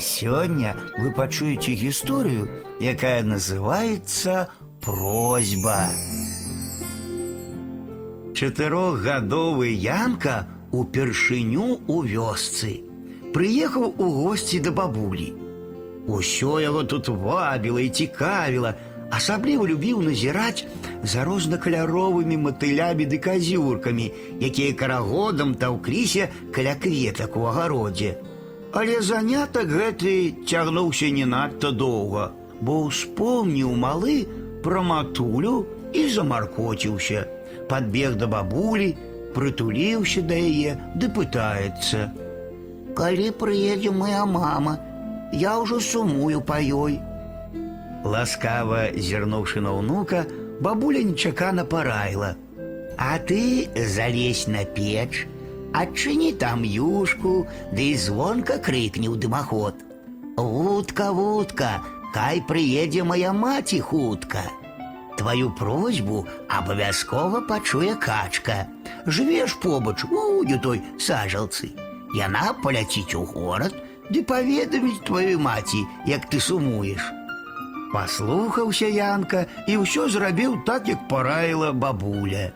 Сегодня вы пачуеце гісторыю, якая называется просьба. Чатырохгадовы Янка упершыню у вёсцы. Прыехаў у госці да бабулі. Усё яго тут вабіла і цікавіла, асабліва любіў назіраць за рознакаляровымі матылямі ды казюркамі, якія карагодам таўкліся каля кветак у агародзе. Але занятак гэты цягнуўся не надта доўга, бо ўспомніў малы пра матулю і замаркоціўся. Падбег да бабулі, прытуліўся да яе ды пытаецца: « Калі прыедзе моя мама, я ўжо сумую па ёй. Ласкава зірнуўшы на ўнука, бабуля нечакана параіла: « А ты залезь на печ, адчыні там юшку, ды і звонка крыкне ў дымаход. Вутка, вутка, кай прыедзе моя маці хутка. Твою просьбу абавязкова пачуе качка. Жывеш побач у той сажалцы. Яна паляціць у горад ды паведаміць тваёй маці, як ты сумуеш. Паслухаўся Янка і ўсё зрабіў так, як параіла бабуля.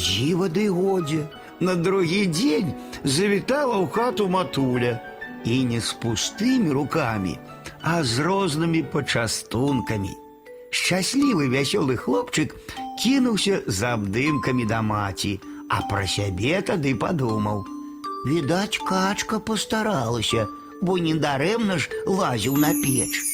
Дзіва ды годзе. На другі дзень завітала ў хату матуля і не з пустымі рукамі, а з рознымі пачастункамі. Шчаслівы вясёлы хлопчык кінуўся за абдымкамі да маці, а пра сябе тады падумаў: Відаць, качка пастаралася, бо недарэмна ж лазіў на печ.